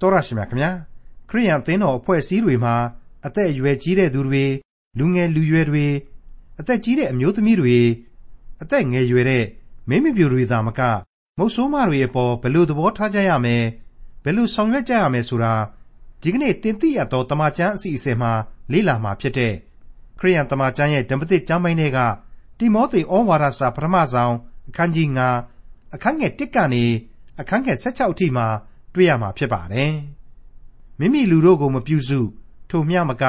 တော်ရရှိမြခင်ဗျာခရိယန်သင်းတော်အဖွဲ့အစည်းတွေမှာအသက်အရွယ်ကြီးတဲ့သူတွေလူငယ်လူရွယ်တွေအသက်ကြီးတဲ့အမျိုးသမီးတွေအသက်ငယ်ရွယ်တဲ့မိမပြူတွေသာမကမုတ်ဆိုးမတွေအပေါ်ဘယ်လိုသဘောထားကြရမယ်ဘယ်လိုဆောင်ရွက်ကြရမယ်ဆိုတာဒီကနေ့တင်ပြရတော့တမချန်းအစီအစဉ်မှာလေ့လာမှာဖြစ်တဲ့ခရိယန်တမချန်းရဲ့ဓမ္မသစ်ကျမ်းပိုင်းတွေကတိမောသေဩဝါဒစာပထမဆုံးအခန်းကြီး9အခန်းငယ်1ကနေအခန်းငယ်16အထိမှာ တွေ့ရမှာဖြစ်ပါတယ်။မိမိလူတို့ကိုမပြုစု ထိုမျှမက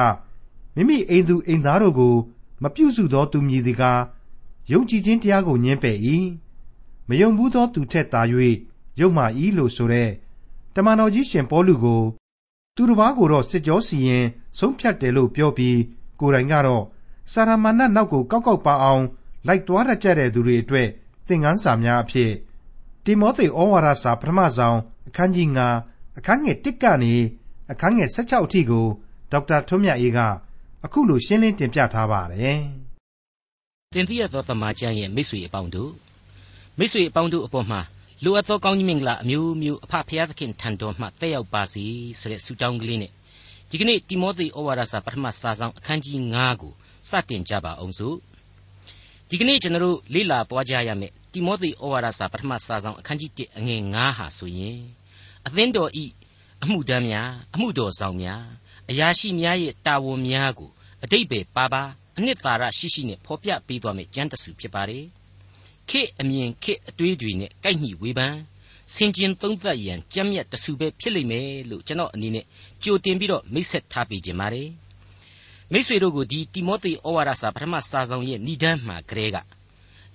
မိမိအိမ်သူအိမ်သားတို့ကို မပြုစုသောသူမည်သည်ကားယုံကြည်ခြင်းတရားကိုညှင်းပယ်၏မယုံဘူးသောသူထက်သာ၍ယုံမှ၏လို့ဆိုတဲ့တမန်တော်ကြီးရှင်ပေါလုကိုသူတစ်ပါးကိုတော့စစ်ကြောစီရင်ဆုံးဖြတ်တယ်လို့ပြောပြီးကိုယ်တိုင်ကတော့စာရမဏတ်နောက်ကိုကောက်ကောက်ပါအောင် လိုက်သွားရကြတဲ့သူတွေအတွက်သင်ခန်းစာများအဖြစ် တိမောသေဩဝါဒစာပထမဆုံးအခန်းကြီး9အခန်းငယ်1ကနေအခန်းငယ်16အထိကိုဒေါက်တာထွန်းမြတ်အေးကအခုလိုရှင်းလင်းတင်ပြထားပါတယ်။တင်ပြရသောတမန်ကျမ်းရဲ့မိတ်ဆွေအပေါင်းတို့မိတ်ဆွေအပေါင်းတို့အပေါ်မှာလိုအပ်သောကောင်းကြီးမင်္ဂလာအမျိုးမျိုးအဖဖျားသခင်ထံတော်မှတက်ရောက်ပါစေဆိုတဲ့ဆုတောင်းကလေးနဲ့ဒီကနေ့တိမောသေဩဝါဒစာပထမစာဆောင်အခန်းကြီး9ကိုစတင်ကြပါအောင်စို့ဒီကနေ့ကျွန်တော်တို့လေ့လာသွားကြရမယ် တိမောသေဩဝါဒစာပထမစာဆောင်အခန်းကြီး1အငယ်9ဟာဆိုရင်အသင်းတော်ဤအမှုတမ်းများအမှုတော်ဆောင်များအရာရှိများရဲ့တာဝန်များကိုအတိတ်ပဲပါပါအနှစ်သာရရှိရှိနဲ့ဖော်ပြပေးသွားမယ်ကျမ်းတစုဖြစ်ပါတယ်ခေအမြင်ခေအတွေးတွေနဲ့ကိုက်ညီဝေဖန်စင်ကျင်သုံးသပ်ရန်ကြမ်းမြတ်တစုပဲဖြစ်လိမ့်မယ်လို့ကျွန်တော်အနေနဲ့ကြိုတင်ပြီးတော့မိတ်ဆက်ထားပေးခြင်းပါတယ်မိတ်ဆွေတို့ကိုဒီတိမောသေဩဝါဒစာပထမစာဆောင်ရဲ့ဏ္ဍန်မှာကလေးက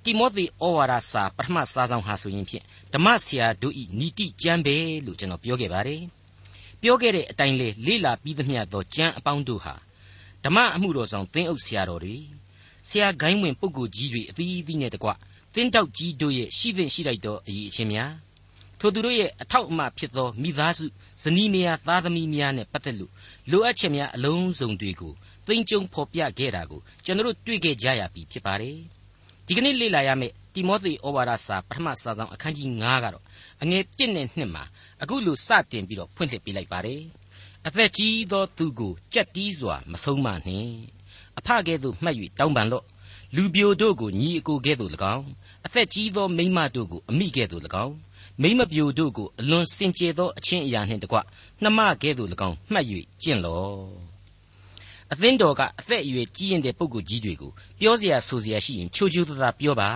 တိမောသေဩဝါဒစာပထမစာဆောင်ဟာဆိုရင်ဖြင့်ဓမ္မဆရာတို့ဤနီတိကျမ်းပဲလို့ကျွန်တော်ပြောခဲ့ပါတယ်ပြောခဲ့တဲ့အတိုင်းလေလေ့လာပြီးသမျှသောကျမ်းအပေါင်းတို့ဟာဓမ္မအမှုတော်ဆောင်သင်းအုပ်ဆရာတော်တွေဆရာဂိုင်းဝင်ပုဂ္ဂိုလ်ကြီးတွေအသီးသီးနဲ့တကွသင်းတောက်ကြီးတို့ရဲ့ရှိသင့်ရှိလိုက်သောအရေးအချင်းများထိုသူတို့ရဲ့အထောက်အမဖြစ်သောမိသားစုဇနီးမယားသားသမီးများနဲ့ပတ်သက်လို့လိုအပ်ချက်များအလုံးစုံတွေကိုသိမ့်ကျုံဖော်ပြခဲ့တာကိုကျွန်တော်တို့တွေ့ခဲ့ကြရပြီဖြစ်ပါတယ် ဒီကနေ့လေ့လာရမယ့်တိမောသေဩဝါဒစာပထမစာဆောင်အခန်းကြီး9ကတော့အငယ်1နဲ့2မှာအခုလိုစတင်ပြီးတော့ဖွင့်လှစ်ပေးလိုက်ပါတယ်အသက်ကြီးသောသူကိုကြက်တီးစွာမဆုံးမနှင့်အဖကဲ့သို့မှတ်၍တောင်းပန်လော့လူပြိုတို့ကိုညီအကိုကဲ့သို့၎င်းအသက်ကြီးသောမိန်းမတို့ကိုအမိကဲ့သို့၎င်းမိမပြိုတို့ကိုအလွန်စင်ကြယ်သောအချင်းအရာနှင့်တကွနှမကဲ့သို့၎င်းမှတ်၍ကျင့်လော့ အသင်းတော်ကအသက်အရွယ်ကြီးရင်တဲ့ပုဂ္ဂိုလ်ကြီးတွေကိုပြောเสียဆိုเสียရှိရင်ချိုချိုးသားပြောပါ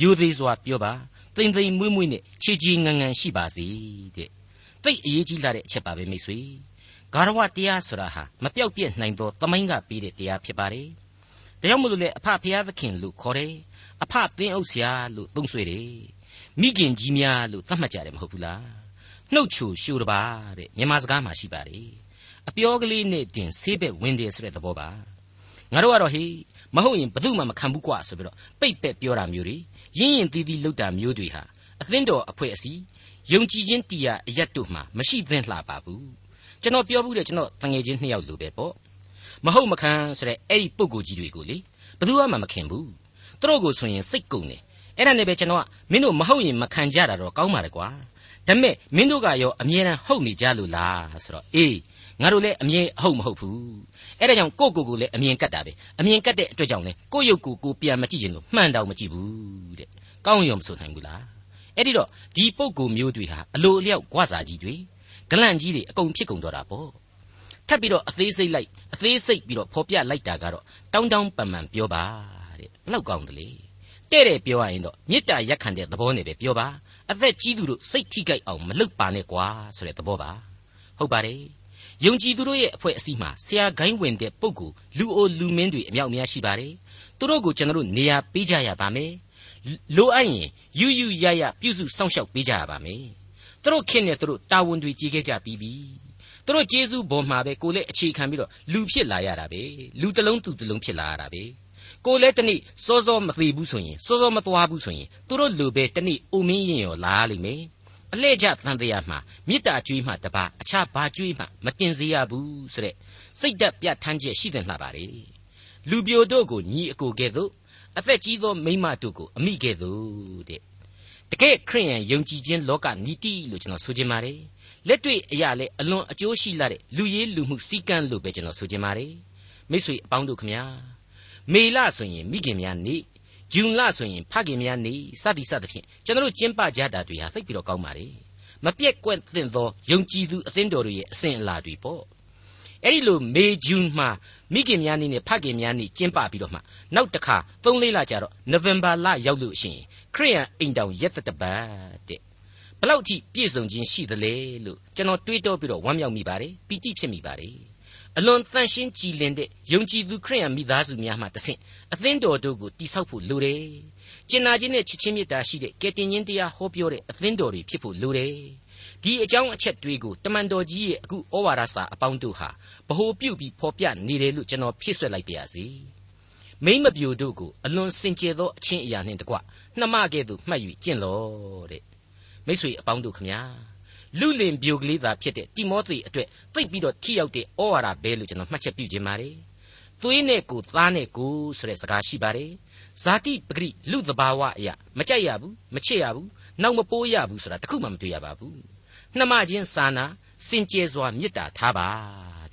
ယူသေးစွာပြောပါသိမ့်သိမ့်မွေ့မွေ့နဲ့ချီချီငန်ငန်ရှိပါစေတဲ့သိအရေးကြီးလာတဲ့အချက်ပါပဲမိတ်ဆွေဂါရဝတရားဆိုတာဟာမပြောက်ပြက်နိုင်သောသမိုင်းကပေးတဲ့တရားဖြစ်ပါတယ်ဒါကြောင့်မို့လို့လေအဖဖျားသခင်လို့ခေါ်တယ်အဖသင်းအုပ်ဆရာလို့သုံးဆွဲတယ်မိခင်ကြီးများလို့သတ်မှတ်ကြတယ်မဟုတ်ဘူးလားနှုတ်ချိုရှိုးတပါတဲ့မြန်မာစကားမှာရှိပါတယ် အပြောကလေးနဲ့တင်ဆေးဘက်ဝင်တယ်ဆိုတဲ့သဘောပါငါတို့ကတော့ဟေးမဟုတ်ရင်ဘယ်သူမှမခံဘူးကွာဆိုပြီးတော့ပိတ်ပက်ပြောတာမျိုးတွေရင်းရင်သီးသီးလုပ်တာမျိုးတွေဟာအသင်းတော်အဖွဲ့အစည်းယုံကြည်ခြင်းတရားအရက်တို့မှာမရှိသင့်လှပါဘူးကျွန်တော်ပြောဘူးတဲ့ကျွန်တော်တငယ်ချင်းနှစ်ယောက်လိုပဲပေါ့မဟုတ်မခံဆိုတဲ့အဲ့ဒီပုံကိုကြီးတွေကိုလေဘယ်သူမှမခင်ဘူးသူတို့ကိုဆိုရင်စိတ်ကုန်တယ်အဲ့ဒါနဲ့ပဲကျွန်တော်ကမင်းတို့မဟုတ်ရင်မခံကြတာတော့ကောင်းပါလေကွာဒါပေမဲ့မင်းတို့ကရောအမြဲတမ်းဟုတ်နေကြလို့လားဆိုတော့အေး ငါတို့လည်းအမြဲအဟုတ်မဟုတ်ဘူးအဲ့ဒါကြောင့်ကိုကိုကိုလည်းအမြင်ကတ်တာပဲအမြင်ကတ်တဲ့အတွက်ကြောင့်လေကိုရုပ်ကိုကိုပြန်မကြည့်ရင်လို့မှန်တောင်မကြည့်ဘူးတဲ့ကောင်းရုံမဆိုနိုင်ဘူးလားအဲ့ဒီတော့ဒီပုံကိုမျိုးတွေဟာအလိုအလျောက်ဂွစာကြီးတွေဂလန့်ကြီးတွေအကုန်ဖြစ်ကုန်တော့တာပေါ့ထပ်ပြီးတော့အသေးစိတ်လိုက်အသေးစိတ်ပြီးတော့ဖော်ပြလိုက်တာကတော့တောင်းတောင်းပန်ပန်ပြောပါတဲ့ဘလောက်ကောင်းတယ်လေတဲ့တဲ့ပြောရရင်တော့မေတ္တာရက်ခံတဲ့သဘောနဲ့ပဲပြောပါအသက်ကြီးသူတို့စိတ်ထိကြိုက်အောင်မလုပ်ပါနဲ့ကွာဆိုတဲ့သဘောပါဟုတ်ပါတယ် ယုံကြည်သူတို့ရဲ့အဖွဲ့အစည်းမှာဆရာဂိုင်းဝင်တဲ့ပုဂ္ဂိုလ်လူအိုလူမင်းတွေအမြောက်အများရှိပါတယ်သူတို့ကိုကျွန်တော်တို့နေရာပေးကြရပါမယ်လိုအပ်ရင်ယူယူရရပြုစုစောင့်ရှောက်ပေးကြရပါမယ်သူတို့ခင်နဲ့သူတို့တာဝန်တွေကြီးခဲ့ကြပြီးပြီသူတို့ကျေးဇူးပေါ်မှာပဲကိုလည်းအခြေခံပြီးတော့လူဖြစ်လာရတာပဲလူတစ်လုံးသူတစ်လုံးဖြစ်လာရတာပဲကိုလည်းတနေ့စောစောမသေးဘူးဆိုရင်စောစောမသွားဘူးဆိုရင်သူတို့လူပဲတနေ့အိုမင်းရင်ရောလာလိမ့်မယ် အလှဲ့ကျတန်တရားမှာမေတ္တာကြွေးမှတပါအခြားဘာကြွေးမှမတင်စေရဘူးဆိုတဲ့စိတ်သက်ပြဋ္ဌာန်းချက်ရှိတဲ့လှပါလေလူပြိုတို့ကိုညီအကိုကဲ့သို့အသက်ကြီးသောမိမတို့ကိုအမိကဲ့သို့တဲ့တကယ်ခရိယန်ယုံကြည်ခြင်းလောကနီတိလို့ကျွန်တော်ဆိုချင်ပါတယ်လက်တွေ့အရာလဲအလွန်အကျိုးရှိလာတဲ့လူရေးလူမှုစည်းကမ်းလို့ပဲကျွန်တော်ဆိုချင်ပါတယ်မိတ်ဆွေအပေါင်းတို့ခမညာမေလဆိုရင်မိခင်များနေ့ ဂျွန်လဆိုရင်ဖခင်များနေ့စသည်စသဖြင့်ကျွန်တော်တို့ကျင်းပကြတာတွေဟာသိပြီးတော့ကောင်းပါလေမပြက်ကွက်တဲ့သောယုံကြည်သူအသင်းတော်တွေရဲ့အစဉ်အလာတွေပေါ့အဲ့ဒီလိုမေဂျွန်မှာမိခင်များနေ့နဲ့ဖခင်များနေ့ကျင်းပပြီးတော့မှနောက်တစ်ခါ၃လေးလကြာတော့နိုဝင်ဘာလရောက်လို့ရှိရင်ခရိယန်အိမ်တောင်ရက်တပတ်တဲ့ဘလောက်ထိပြည့်စုံခြင်းရှိသလဲလို့ကျွန်တော်တွေးတောပြီးတော့ဝမ်းမြောက်မိပါတယ်ပီတိဖြစ်မိပါတယ် အလွန်တန်ရှင်းကြည်လင်တဲ့ယုံကြည်သူခရိယန်မိသားစုများမှတဆင့်အသင်းတော်တို့ကိုတိဆောက်ဖို့လိုတယ်ကျင်နာခြင်းနဲ့ချစ်ချင်းမေတ္တာရှိတဲ့ကယ်တင်ရှင်တရားဟောပြောတဲ့အသင်းတော်တွေဖြစ်ဖို့လိုတယ်ဒီအကြောင်းအချက်တွေကိုတမန်တော်ကြီးရဲ့အခုဩဝါဒစာအပေါင်းတို့ဟာဗဟိုပြုပြီးဖော်ပြနေတယ်လို့ကျွန်တော်ဖြည့်ဆွက်လိုက်ပါရစေမိမ့်မပြိုတို့ကိုအလွန်စင်ကြယ်သောအချင်းအရာနှင့်တကွနှမကဲ့သို့မှတ်၍ကျင့်လော့တဲ့မိတ်ဆွေအပေါင်းတို့ခမညာ လူလင်ပြိုကလေးသာဖြစ်တဲ့တိမောသေအတွက်သိပ်ပြီးတော့ထိရောက်တဲ့ဩဝါဒပဲလို့ကျွန်တော်မှတ်ချက်ပြုခြင်းပါတယ်သွေးနဲ့ကိုသားနဲ့ကိုဆိုတဲ့စကားရှိပါတယ်ဇာတိပဂရိလူသဘာဝအရာမကြိုက်ရဘူးမချစ်ရဘူးနောက်မပိုးရဘူးဆိုတာတခုမှမတွေ့ရပါဘူးနှမချင်းစာနာစင်ကြယ်စွာမေတ္တာထားပါ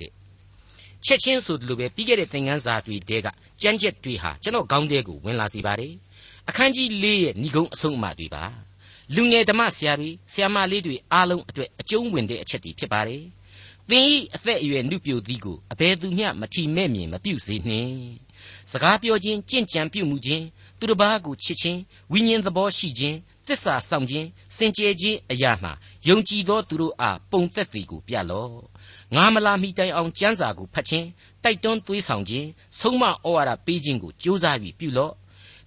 တဲ့ချက်ချင်းဆိုလိုပဲပြီးခဲ့တဲ့သင်ခန်းစာတွေတဲကကြမ်းကြက်တွေဟာကျွန်တော်ခေါင်းထဲကိုဝင်လာစီပါတယ်အခန်းကြီး၄ရဲ့ဏိဂုံးအဆုံးအမတွေပါ လူငယ်ဓမ္မဆရာတွေဆရာမလေးတွေအားလုံးအတွက်အကျုံးဝင်တဲ့အချက်တွေဖြစ်ပါတယ်သင်ဤအသက်အရွယ်နုပြိုသည်ကိုအဘယ်သူမျှမထီမဲ့မြင်မပြုစေနှင့်စကားပြောခြင်းကြင့်ကြံပြုမှုခြင်းသူတစ်ပါးကိုချစ်ခြင်းဝိညာဉ်သဘောရှိခြင်းသစ္စာဆောင်ခြင်းစင်ကြယ်ခြင်းအရာမှယုံကြည်သောသူတို့အားပုံသက်သည်ကိုပြလော့ငါမလာမီတိုင်အောင်ကျမ်းစာကိုဖတ်ခြင်းတိုက်တွန်းသွေးဆောင်ခြင်းဆုံးမဩဝါဒပေးခြင်းကိုကြိုးစားပြီးပြုလော့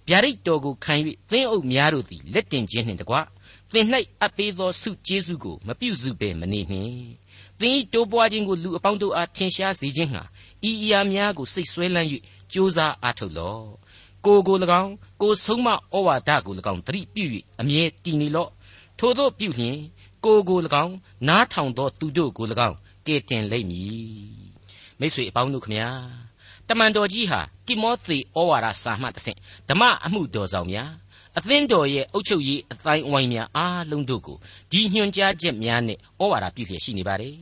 ဗျာဒိတ်တော်ကိုခံ၍သင်းအုပ်များတို့သည်လက်တင်ခြင်းနှင့်တကွ သင်၌အပ်ပေးသောဆုကျေးဇူးကိုမပြုစုဘဲမနေနှင့်သင်၏တိုးပွားခြင်းကိုလူအပေါင်းတို့အားထင်ရှားစေခြင်းဟာဤအရာများကိုစိတ်ဆွဲလန်း၍ကြိုးစားအားထုတ်လော့ကိုကို၎င်းကိုဆုံးမဩဝါဒကို၎င်းသတိပြု၍အမြဲတည်နေလော့ထို့သောပြုလျင်ကိုကို၎င်းနားထောင်သောသူတို့ကို၎င်းကဲတင်လိမ့်မည်မိတ်ဆွေအပေါင်းတို့ခမညာတမန်တော်ကြီးဟာတိမောသေဩဝါဒစာမှတဆင့်ဓမ္မအမှုတော်ဆောင်များ အသင်းတော်ရဲ့အုပ်ချုပ်ရေးအတိုင်းအဝိုင်းများအားလုံးတို့ကိုဒီညွှန်ကြားချက်များနဲ့ဩဝါဒပြုလျက်ရှိနေပါတယ်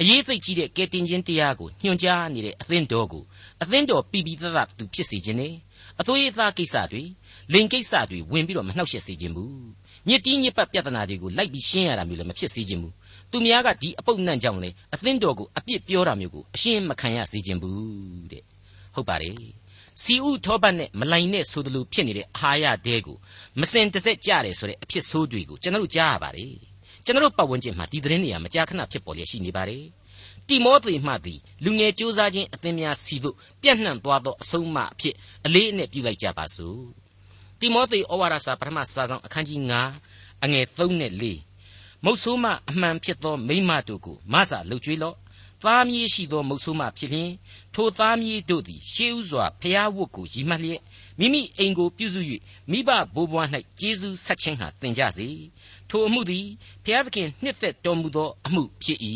အရေးသိကြီးတဲ့ကယ်တင်ခြင်းတရားကိုညွှန်ကြားနေတဲ့အသင်းတော်ကိုအသင်းတော်ပြည်ပြည်သားသားသူဖြစ်စေခြင်းနဲ့အသွေးအသားကိစ္စတွေလိန်ကိစ္စတွေဝင်ပြီးတော့မနှောက်ယှက်စေခြင်းဘူးညစ်တီးညစ်ပတ်ပြဿနာတွေကိုလိုက်ပြီးရှင်းရတာမျိုးလည်းမဖြစ်စေခြင်းဘူးသူများကဒီအပုတ်နှံ့ကြောင့်လေအသင်းတော်ကိုအပြစ်ပြောတာမျိုးကိုအရှင်းမခံရစေခြင်းဘူးတဲ့ဟုတ်ပါတယ် စီဥထောပတ်နဲ့မလိုင်နဲ့ဆိုသလိုဖြစ်နေတဲ့အာဟာရတဲကိုမစင်တဆက်ကြတယ်ဆိုတဲ့အဖြစ်ဆိုးတွေကိုကျွန်တော်တို့ကြားရပါတယ်ကျွန်တော်တို့ပတ်ဝန်းကျင်မှာဒီသတင်းတွေကမကြာခဏဖြစ်ပေါ်လျက်ရှိနေပါတယ်တိမောသေမှသည်လူငယ်ကြိုးစားခြင်းအသင်းများစီတို့ပြန့်နှံ့သွားသောအဆုံးအမအဖြစ်အလေးအနက်ပြုလိုက်ကြပါစို့တိမောသေဩဝါဒစာပထမစာဆောင်အခန်းကြီး9အငယ်3နဲ့4မုတ်ဆိုးမအမှန်ဖြစ်သောမိမတို့ကိုမဆာလှုပ်ကြွေးလော့ သားမြေးရှိသောမုတ်ဆိုးမဖြစ်လျင်ထိုသားမြေးတို့သည်ရှေးဥစွာဖျားဝတ်ကိုရည်မှတ်လျက်မိမိအိမ်ကိုပြုစု၍မိဘဘိုးဘွား၌ကျေးဇူးဆက်ခြင်းဟာသင်ကြစေထိုအမှုသည်ဘုရားသခင်နှစ်သက်တော်မူသောအမှုဖြစ်၏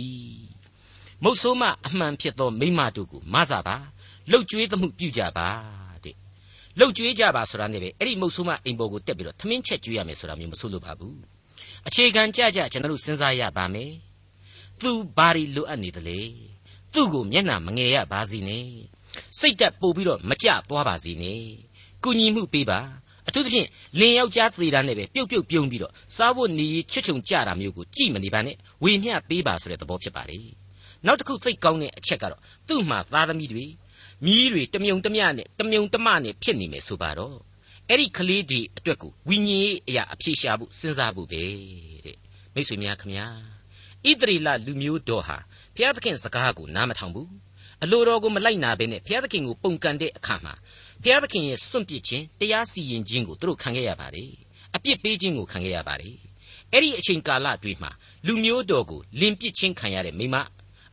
မုတ်ဆိုးမအမှန်ဖြစ်သောမိမတို့ကိုမဆာပါလှုပ်ကြွေးသမှုပြုကြပါတဲ့လှုပ်ကြွေးကြပါဆိုတာနဲ့ပဲအဲ့ဒီမုတ်ဆိုးမအိမ်ပေါ်ကိုတက်ပြီးတော့ထမင်းချက်ကျွေးရမယ်ဆိုတာမျိုးမဆိုလို့ပါဘူးအခြေခံကြကြကျွန်တော်တို့စဉ်းစားရပါမယ် သူဘာတွေလိုအပ်နေသလဲသူ့ကိုမျက်နှာမငယ်ရပါစေနဲ့စိတ်တက်ပို့ပြီးတော့မကြသွားပါစေနဲ့ကုညီမှုပေးပါအထူးသဖြင့်လင်ယောက်ျားသေးတာနဲ့ပဲပြုတ်ပြုတ်ပြုံးပြီးတော့စားဖို့နေချွတ်ချုံကြတာမျိုးကိုကြည့်မနေပါနဲ့ဝေမျှပေးပါဆိုတဲ့သဘောဖြစ်ပါလေနောက်တစ်ခုသိကောင်းတဲ့အချက်ကတော့သူ့မှာသားသမီးတွေမြီးတွေတမြုံတမျှနဲ့တမြုံတမနဲ့ဖြစ်နေမယ်ဆိုပါတော့အဲ့ဒီကလေးတွေအတွက်ကိုဝိညာဉ်ရေးအရာအဖြေရှာဖို့စဉ်းစားဖို့ပဲတဲ့မိတ်ဆွေများခမညာ ဣသရေလလူမျိုးတော်ဟာဘုရားသခင်စကားကိုနားမထောင်ဘူးအလိုတော်ကိုမလိုက်နာဘဲနဲ့ဘုရားသခင်ကိုပုန်ကန်တဲ့အခါမှာဘုရားသခင်ရဲ့စွန့်ပစ်ခြင်းတရားစီရင်ခြင်းကိုသူတို့ခံခဲ့ရပါတယ်အပြစ်ပေးခြင်းကိုခံခဲ့ရပါတယ်အဲ့ဒီအချိန်ကာလတွေမှာလူမျိုးတော်ကိုလင်ပစ်ခြင်းခံရတဲ့မိမ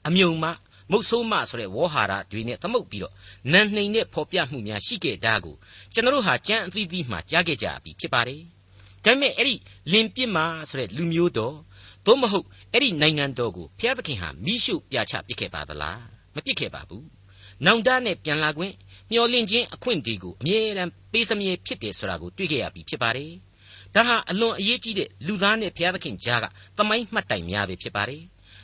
အမြုံမမုတ်ဆိုးမဆိုတဲ့ဝေါ်ဟာရတွေနဲ့သမုတ်ပြီးတော့နန်နှိမ်တဲ့ဖော်ပြမှုများရှိခဲ့တာကိုကျွန်တော်တို့ဟာကြမ်းအသီးသီးမှကြားခဲ့ကြပြီဖြစ်ပါတယ်ဒါပေမဲ့အဲ့ဒီလင်ပစ်မဆိုတဲ့လူမျိုးတော်သို့မဟုတ် အဲ့ဒီနိုင်ငံတော်ကိုဖျားသခင်ဟာမိရှုပြချပစ်ခဲ့ပါသလားမပစ်ခဲ့ပါဘူးနောင်တနဲ့ပြန်လာခွင့်မျော်လင့်ခြင်းအခွင့်အရေးကိုအမြဲတမ်းပေးစမြဲဖြစ်တယ်ဆိုတာကိုတွေ့ခဲ့ရပြီဖြစ်ပါတယ်ဒါဟာအလွန်အရေးကြီးတဲ့လူသားနဲ့ဘုရားသခင်ကြားကသမိုင်းမှတ်တိုင်များပဲဖြစ်ပါတယ်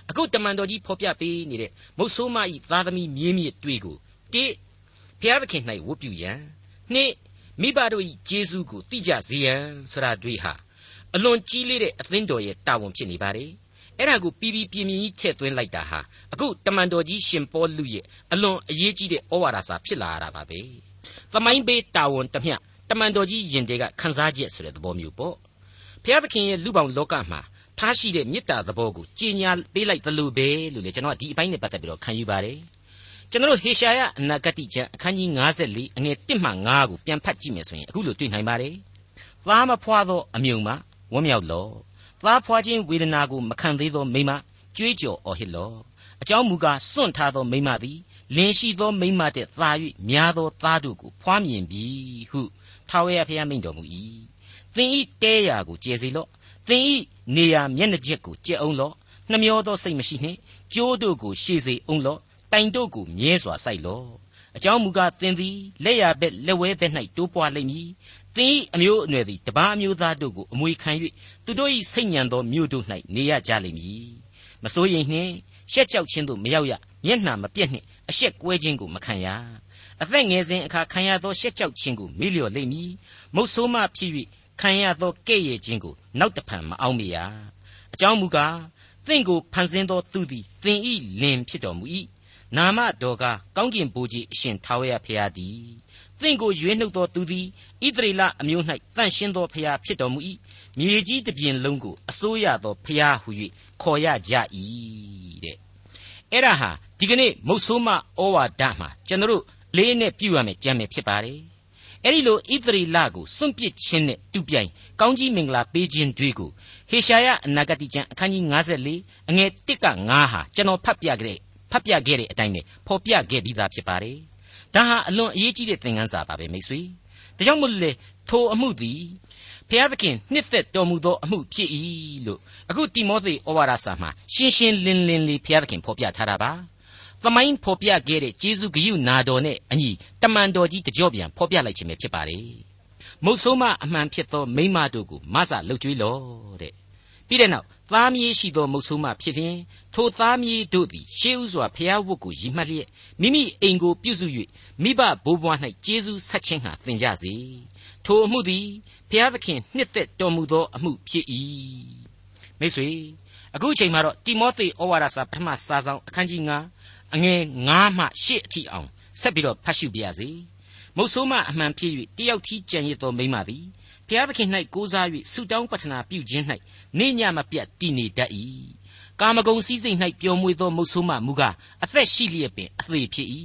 အခုတမန်တော်ကြီးဖော်ပြပေးနေတဲ့မုတ်ဆိုးမဤသားသမီးမြေးမြစ်တွေကိုတိဖျားသခင်၌ဝတ်ပြုရန်နှစ်မိဘတို့ဤဂျေစုကိုတိကြစေရန်ဆရာတွေဟာအလွန်ကြီးလေးတဲ့အသင်းတော်ရဲ့တာဝန်ဖြစ်နေပါတယ် အဲ့ဒါကိုပြီးပြီးပြင်းပြင်းကြီးထည့်သွင်းလိုက်တာဟာအခုတမန်တော်ကြီးရှင်ပေါလုရဲ့အလွန်အရေးကြီးတဲ့ဩဝါဒစာဖြစ်လာရတာပါပဲသမိုင်းပေးတာဝန်တမျှတမန်တော်ကြီးယင်တဲကခန်းစားချက်ဆိုတဲ့သဘောမျိုးပေါ့ဖျားသခင်ရဲ့လူပောင်လောကမှာထားရှိတဲ့မေတ္တာသဘောကိုကြီးညာပေးလိုက်သလိုပဲလို့လေကျွန်တော်ကဒီအပိုင်းနဲ့ပတ်သက်ပြီးတော့ခံယူပါတယ်ကျွန်တော်ဟေရှာယအနာဂတိကျမ်းအခန်းကြီး54အငယ်1မှ5ကိုပြန်ဖတ်ကြည့်မယ်ဆိုရင်အခုလိုတွေ့နိုင်ပါတယ်။သားမဖွာသောအမြုံမှဝမ်းမြောက်လော့။ သားဖွာခြင်းဝေဒနာကိုမခံသေးသောမိမကြွေးကြော်အော်ဟစ်လော့။အကြောင်းမူကားစွန့်ထားသောမိမသည်လင်ရှိသောမိမတဲ့သာ၍များသောသားတို့ကိုဖွားမြင်ပြီဟုထာဝရဘုရားမိန့်တော်မူ၏။သင်ဤတဲရာကိုကျယ်စေလော့။သင်ဤနေရာမျက်နှာချက်ကိုကျက်အောင်လော့။နှမျောသောစိတ်မရှိနှင့်ကြိုးတို့ကိုရှေစေအောင်လော့တိုင်တို့ကိုမြဲစွာစိုက်လော့အကြောင်းမူကားသင်သည်လက်ရဘက်လက်ဝဲဘက်၌တိုးပွားလိမ့်မည် သင်၏အမျိုးအနွယ်သည်တပားအမျိုးသားတို့ကိုအမွေခံ၍သူတို့၏စိတ်ညံသောမြို့တို့၌နေရကြလိမ့်မည်မစိုးရိမ်နှင့်ရှက်ကြောက်ခြင်းတို့မရောက်ရမျက်နှာမပြက်နှင့်အရှက်ကွဲခြင်းကိုမခံရအသက်ငယ်စဉ်အခါခံရသောရှက်ကြောက်ခြင်းကိုမေ့လျော့လိမ့်မည်မုတ်ဆိုးမှဖြစ်၍ခံရသောကဲ့ရဲ့ခြင်းကိုနောက်တဖန်မအောင်မရအကြောင်းမူကားသင်ကိုဖန်ဆင်းသောသူသည်သင်၏လင်ဖြစ်တော်မူ၏နာမတော်ကားကောင်းကျင်ဘိုးကြီးအရှင်ထာဝရဘုရားသည် သင်ကိုရွေးနှုတ်သောသူသည်ဣသရေလအမျိုး၌တန့်ရှင်းသောဘုရားဖြစ်တော်မူ၏မြေကြီးတစ်ပြင်လုံးကိုအစိုးရသောဘုရားဟု၍ခေါ်ရကြ၏တဲ့အဲ့ဒါဟာဒီကနေ့မုတ်ဆိုးမဩဝါဒမှာကျွန်တော်လေးနဲ့ပြုရမယ်ကြံမယ်ဖြစ်ပါတယ်အဲ့ဒီလိုဣသရေလကိုစွန့်ပစ်ခြင်းနဲ့တူပြိုင်ကောင်းကြီးမင်္ဂလာပေးခြင်းတွေကိုဟေရှာယအနာဂတိကျမ်းအခန်းကြီး54အငယ်1က9ဟာကျွန်တော်ဖတ်ပြခဲ့ဖတ်ပြခဲ့တဲ့အတိုင်းပဲဖော်ပြခဲ့ပြီးသားဖြစ်ပါတယ်။ ဒါဟာအလွန်အရေးကြီးတဲ့သင်ခန်းစာပါပဲမိတ်ဆွေ။ဒါကြောင့်မို့လေထိုအမှုသည်ဖျားသခင်နှစ်သက်တော်မူသောအမှုဖြစ်၏လို့အခုတိမောသေဩဝါဒစာမှာရှင်းရှင်းလင်းလင်းလေးဖျားသခင်ဖော်ပြထားတာပါ။သမိုင်းဖော်ပြခဲ့တဲ့ဂျေဇုဂိယုနာတော်နဲ့အညီတမန်တော်ကြီးတကြော့ပြန်ဖော်ပြလိုက်ခြင်းပဲဖြစ်ပါတယ်။မုတ်ဆိုးမအမှန်ဖြစ်သောမိမတို့ကိုမဆလှုပ်ကြွေးလော့တဲ့။ပြီးတဲ့နောက် သားမြေးရှိသောမုတ်ဆိုးမဖြစ်လျင်ထိုသားမြေးတို့သည်ရှေးဥစွာဖျားဝတ်ကိုရည်မှတ်လျက်မိမိအိမ်ကိုပြုစု၍မိဘဘိုးဘွား၌ကျေးဇူးဆက်ခြင်းဟာသင်ကြစေထိုအမှုသည်ဖျားသခင်နှစ်သက်တော်မူသောအမှုဖြစ်၏မိတ်ဆွေအခုအချိန်မှာတော့တိမောသေဩဝါဒစာပထမစာဆောင်အခန်းကြီး9အငယ်9မှ10အထိအောင်ဆက်ပြီးတော့ဖတ်ရှုပြရစေမုတ်ဆိုးမအမှန်ဖြစ်၍တယောက်ထီးကြံရစ်သောမိမသည်ဘု ရားသခင်၌ကိုးစား၍ဆုတောင်းပတနာပြုခြင်း၌နေညမပြတ်တည်နေတတ်၏ကာမဂုဏ်စည်းစိမ်၌ပျော်မွေ့သောမုတ်ဆိုးမမူကားအသက်ရှိလျက်ပင်အသေးဖြစ်၏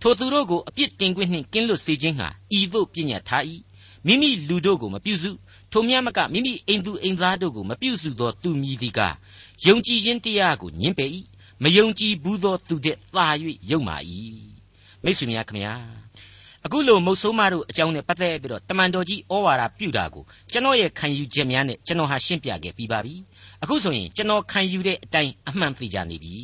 ထိုသူတို့ကိုအပြစ်တင်ခွင့်နှင့်ကင်းလွတ်စေခြင်းဟာဤသို့ပြညတ်ထား၏မိမိလူတို့ကိုမပြုစုထိုမြတ်မကမိမိအိမ်သူအိမ်သားတို့ကိုမပြုစုသောသူမည်သည်ကားယုံကြည်ခြင်းတရားကိုညှင်းပယ်၏မယုံကြည်ဘူးသောသူတဲ့သာ၍ယုံမာ၏မိတ်ဆွေများခင်ဗျာ အခုလိုမုတ်ဆိုးမတို့အကြောင်းနဲ့ပတ်သက်ပြီးတော့တမန်တော်ကြီးဩဝါဒပြုတာကိုကျွန်တော်ရဲ့ခံယူချက်များနဲ့ကျွန်တော်ဟာရှင်းပြခဲ့ပြီးပါပြီအခုဆိုရင်ကျွန်တော်ခံယူတဲ့အတိုင်းအမှန်သိကြနေပြီ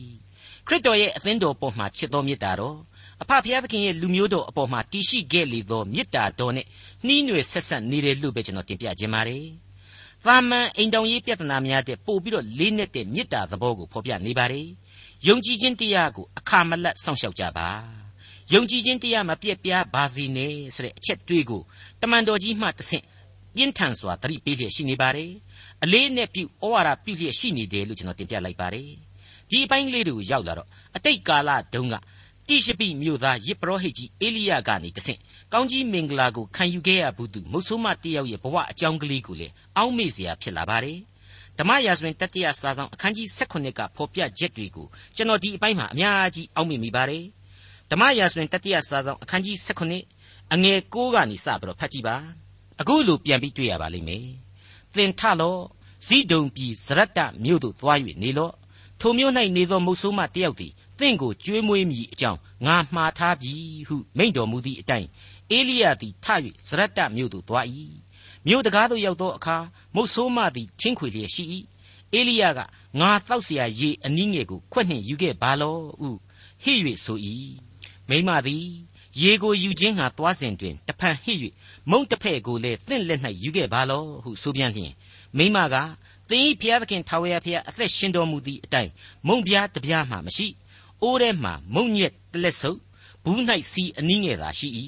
ခရစ်တော်ရဲ့အသင်းတော်ပေါ်မှာချစ်တော်မေတ္တာတော်အဖဖျားသခင်ရဲ့လူမျိုးတော်အပေါ်မှာတည်ရှိခဲ့လေသောမေတ္တာတော်နဲ့နှီးနွယ်ဆက်ဆက်နေတယ်လို့ပဲကျွန်တော်တင်ပြခြင်းပါတယ်။သာမန်အိမ်တောင်ရေးပြဿနာများတဲ့ပို့ပြီးတော့လေးနက်တဲ့မေတ္တာသဘောကိုဖော်ပြနေပါတယ်။ယုံကြည်ခြင်းတရားကိုအခါမလတ်စောင့်ရှောက်ကြပါ။ ယုံကြည်ခြင်းတရားမပြက်ပြားပါစေနဲ့ဆိုတဲ့အချက်တွေးကိုတမန်တော်ကြီးမှတဆင့်ပြင်းထန်စွာသတိပေးလျက်ရှိနေပါတယ်။အလေးနဲ့ပြုဩဝါဒပြုလျက်ရှိနေတယ်လို့ကျွန်တော်တင်ပြလိုက်ပါတယ်။ဒီအပိုင်းလေးတွေကိုရောက်လာတော့အတိတ်ကာလတုန်းကတိရှိပိမြို့သားယစ်ပရောဟိတ်ကြီးအေလိယကနေတဆင့်ကောင်းကြီးမင်္ဂလာကိုခံယူခဲ့ရဘူးသူမုတ်ဆိုးမတယောက်ရဲ့ဘဝအကြောင်းကလေးကိုလေအောက်မေ့စရာဖြစ်လာပါတယ်။ဓမ္မရာဇဝင်တတိယစာဆောင်အခန်းကြီး16ကဖော်ပြချက်တွေကိုကျွန်တော်ဒီအပိုင်းမှာအများကြီးအောက်မေ့မိပါတယ်။ ဓမ္မရာဇဝင်တတိယစာဆောင်အခန်းကြီး16အငယ်6ကနေစပြီးတော့ဖတ်ကြည့်ပါအခုလိုပြန်ပြီးတွေ့ရပါလိမ့်မယ်သင်ထလော့ဇိဒုံပြည်ဇရတ္တမြို့သို့သွား၍နေလော့ထိုမြို့၌နေသောမုတ်ဆိုးမတယောက်သည်သင်ကိုကြွေးမွေးမိအကြောင်းငါမှားထားပြီဟုမိန့်တော်မူသည့်အတိုင်းအေလိယသည်ထ၍ဇရတ္တမြို့သို့သွား၏မြို့တကားသို့ရောက်သောအခါမုတ်ဆိုးမသည်ချင်းခွေလျက်ရှိ၏အေလိယကငါတောက်เสียရေအနည်းငယ်ကိုခွက်နှင့်ယူခဲ့ပါလောဟုဟစ်၍ဆို၏ မိမသည်ရေကိုယူခြင်းဟာသွားစဉ်တွင်တဖန်ဟစ်၍မုံတစ်ဖဲ့ကိုလည်းသင့်လက်၌ယူခဲ့ပါလောဟုဆိုပြန်လျင်မိမကသင်ဤဖျားသခင်ထာဝရဖျားအသက်ရှင်တော်မူသည့်အတိုင်းမုံပြားတပြားမှမရှိအိုးထဲမှမုံညက်တလက်ဆုပ်ဘူး၌စီအနည်းငယ်သာရှိ၏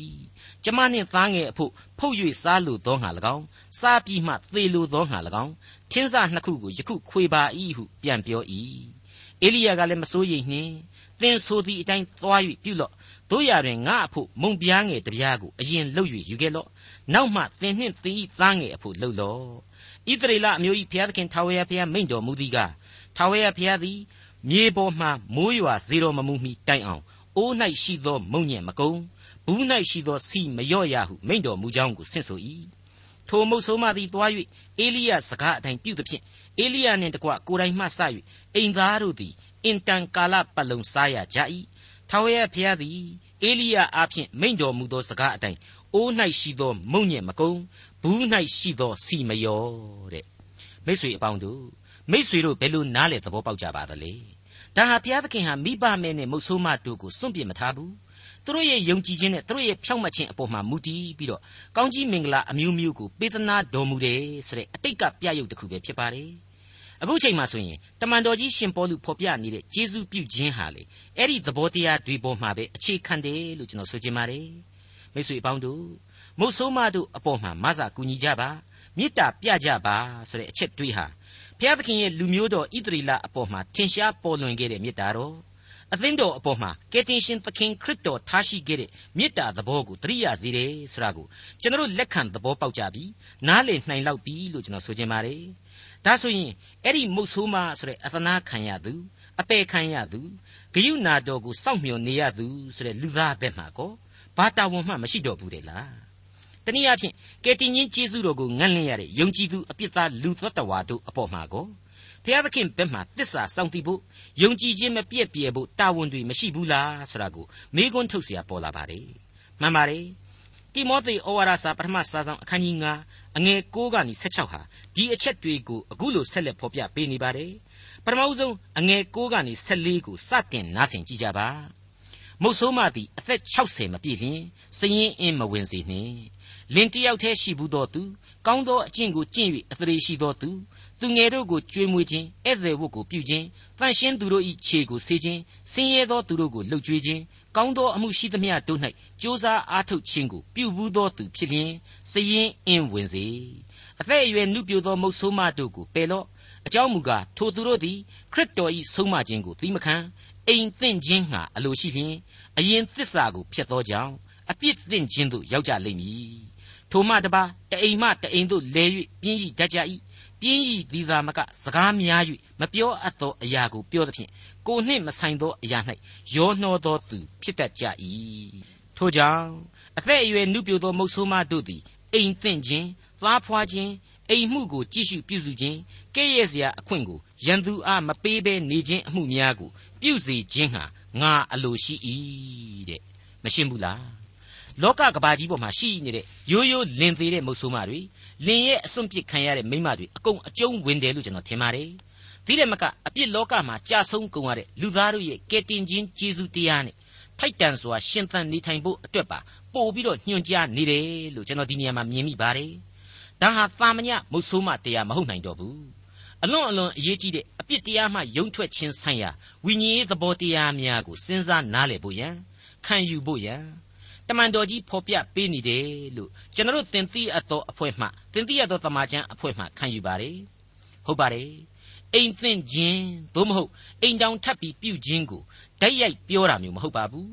ကျမနှင့်သားငယ်အဖို့ဖုတ်၍စားလိုသောငါ၎င်းစားပြီးမှသေလိုသောငါ၎င်းထင်းစားနှစ်ခုကိုယခုခွေပါ၏ဟုပြန်ပြော၏ အေလိယကလည်းမစိုးရိမ်နှင့်သင်ဆိုသည့်အတိုင်းသွား၍ပြုလော့တို့ရတွင်ငါအဖို့မုံပြားငယ်တပြားကိုအရင်လှုပ်၍ယူခဲ့လော့နောက်မှသင်နှင့်သင်၏သားငယ်အဖို့လှုပ်လော့ဣသရေလအမျိုး၏ဘုရားသခင်ထာဝရဘုရားမိန့်တော်မူသည်ကားထာဝရဘုရားသည်မြေပေါ်မှမိုးရွာစေတော်မမူမီတိုင်အောင်အိုး၌ရှိသောမုံညံ့မကုံဘူး၌ရှိသောစီမလျော့ရဟုမိန့်တော်မူကြောင်းကိုဆင့်ဆို၏ထိုမုတ်ဆိုးမသည်သွား၍အေလိယစကားအတိုင်းပြုသဖြင့် အေလိယနှင့်တကွကိုယ်တိုင်မှစ၍အိမ်သားတို့သည်အင်တန်ကာလပတ်လုံးစားရကြ၏ထာဝရဘုရားသည်အေလိယအားဖြင့်မိန့်တော်မူသောစကားအတိုင်းအိုး၌ရှိသောမုံညံ့မကုံဘူး၌ရှိသောစီမလျော့တဲ့မိတ်ဆွေအပေါင်းတို့မိတ်ဆွေတို့ဘယ်လိုနားလဲသဘောပေါက်ကြပါသလဲဒါဟာဘုရားသခင်ဟာမိဘမဲနဲ့မုတ်ဆိုးမတို့ကိုစွန့်ပြစ်မထားဘူးသူတို့ရဲ့ယုံကြည်ခြင်းနဲ့သူတို့ရဲ့ဖြောင့်မတ်ခြင်းအပေါ်မှာမူတည်ပြီးတော့ကောင်းကြီးမင်္ဂလာအမျိုးမျိုးကိုပေးသနာတော်မူတယ်ဆိုတဲ့အတိတ်ကပြရုပ်တစ်ခုပဲဖြစ်ပါတယ် အခုချိန်မှာဆိုရင်တမန်တော်ကြီးရှင်ပေါလုဖော်ပြနေတဲ့ဂျေဇုပြုခြင်းဟာလေအဲ့ဒီသဘောတရားတွေပေါ်မှာပဲအခြေခံတယ်လို့ကျွန်တော်ဆိုချင်ပါတယ်မိတ်ဆွေအပေါင်းတို့မုတ်ဆိုးမတို့အပေါ်မှာမဆာကူညီကြပါမေတ္တာပြကြပါဆိုတဲ့အချက်တွေးဟာဘုရားသခင်ရဲ့လူမျိုးတော်ဣသရေလအပေါ်မှာထင်ရှားပေါ်လွင်ခဲ့တဲ့မေတ္တာတော်အသင်းတော်အပေါ်မှာကယ်တင်ရှင်သခင်ခရစ်တော်ထားရှိခဲ့တဲ့မေတ္တာသဘောကိုတရိယာစေတယ်ဆိုတာကိုကျွန်တော်လက်ခံသဘောပေါက်ကြပြီနားလည်နိုင်လောက်ပြီလို့ကျွန်တော်ဆိုချင်ပါတယ် ဒါဆိုရင်အဲ့ဒီမုတ်ဆိုးမဆိုတဲ့အသနာခံရသူအပေခံရသူဂယုနာတော်ကိုစောင့်မျှော်နေရသူဆိုတဲ့လူသားဘက်မှာကောဘာတာဝန်မှမရှိတော့ဘူးလေလားတနည်းအားဖြင့်ကယ်တင်ရှင်ယေရှုတော်ကိုငန့်လင့်ရတဲ့ယုံကြည်သူအပြစ်သားလူသက်တော်တို့အပေါ်မှာကောဘုရားသခင်ဘက်မှာတစ္ဆာစောင့်တည်ဖို့ယုံကြည်ခြင်းမပြည့်ပြည့်ဖို့တာဝန်တွေမရှိဘူးလားဆိုတာကိုမေးခွန်းထုတ်เสียပေါ်လာပါတယ်မှန်ပါတယ် တိမောသေဩဝါဒစာပထမစာဆောင်အခန်းကြီး9အငယ်6ကနေ16ဟာဒီအချက်တွေကိုအခုလိုဆက်လက်ဖော်ပြပေးနေပါတယ်ပထမဆုံးအငယ်6ကနေ14ကိုစတင်နားဆင်ကြကြပါမုတ်ဆိုးမသည်အသက်60မပြည့်လျင်စရင်အင်းမဝင်စေနှင့်လင်တယောက်တည်းရှိဘူးသောသူကောင်းသောအကျင့်ကိုကျင့်၍အသရေရှိသောသူသူငယ်တို့ကိုကြွေးမွေးခြင်းဧည့်သည်ဝတ်ကိုပြုခြင်းတန်ရှင်းသူတို့၏ခြေကိုဆေးခြင်းဆင်းရဲသောသူတို့ကိုလှုပ်ကြွေးခြင်း ကောင်းသောအမှုရှိသမျှတို့၌ကြိုးစားအားထုတ်ခြင်းကိုပြုဘူးသောသူဖြစ်လျင်စရင်အင်းဝင်စေအသက်အရွယ်နုပြိုသောမုတ်ဆိုးမတို့ကိုပယ်လော့အကြောင်းမူကားထိုသူတို့သည်ခရစ်တော်၏ဆုံးမခြင်းကိုသီးမခံအိမ်သင့်ခြင်းငှာအလိုရှိလျင်အရင်သစ္စာကိုဖျက်သောကြောင့်အပြစ်သင့်ခြင်းသို့ရောက်ကြလိမ့်မည်ထိုမှတပါတအိမ်မှတအိမ်သို့လဲ၍ပြင်းဤတတ်ကြ၏ ပြင်းဤသည်သာမကစကားများ၍မပြောအပ်သောအရာကိုပြောသဖြင့်ကိုနှင့်မဆိုင်သောအရာ၌ရောနှောသောသူဖြစ်တတ်ကြ၏ထို့ကြောင့်အသက်အရွယ်နုပြိုသောမုတ်ဆိုးမတို့သည်အိမ်သင့်ခြင်းသားဖွာခြင်းအိမ်မှုကိုကြည့်ရှုပြုစုခြင်းကဲ့ရဲ့စရာအခွင့်ကိုရန်သူအားမပေးဘဲနေခြင်းအမှုများကိုပြုစေခြင်းဟာငါအလိုရှိ၏တဲ့မရှင်းဘူးလားလောကကဘာကြီးပေါ်မှာရှိနေတဲ့ရိုးရိုးလင်သေးတဲ့မုတ်ဆိုးမတွေ လင်ရဲ့အစွန့်ပစ်ခံရတဲ့မိမတွေအကုန်အကျုံးဝင်တယ်လို့ကျွန်တော်ထင်ပါတယ်ဒီတဲ့မကအပြစ်လောကမှာကြာဆုံးကုန်ရတဲ့လူသားတို့ရဲ့ကယ်တင်ခြင်းကျေးဇူးတရားနဲ့ထိုက်တန်စွာရှင်သန်နေထိုင်ဖို့အတွက်ပါပို့ပြီးတော့ညွှန်ကြားနေတယ်လို့ကျွန်တော်ဒီနေရာမှာမြင်မိပါတယ်ဒါဟာသာမညမုတ်ဆိုးမတရားမဟုတ်နိုင်တော့ဘူးအလွန်အလွန်အရေးကြီးတဲ့အပြစ်တရားမှယုံထွက်ခြင်းဆိုင်ရာဝိညာဉ်ရေးသဘောတရားများကိုစဉ်းစားနားလည်ဖို့ရန်ခံယူဖို့ရန် တမန်တော်ကြီးဖော်ပြပေးနေတယ်လို့ကျွန်တော်တို့သင်သိအပ်သောအဖွဲ့မှသင်သိအပ်သောတမန်ကျမ်းအဖွဲ့မှခံယူပါတယ်ဟုတ်ပါတယ်အိမ်သင့်ခြင်းသို့မဟုတ်အိမ်တောင်ထပ်ပြီးပြုခြင်းကိုဓာတ်ရိုက်ပြောတာမျိုးမဟုတ်ပါဘူး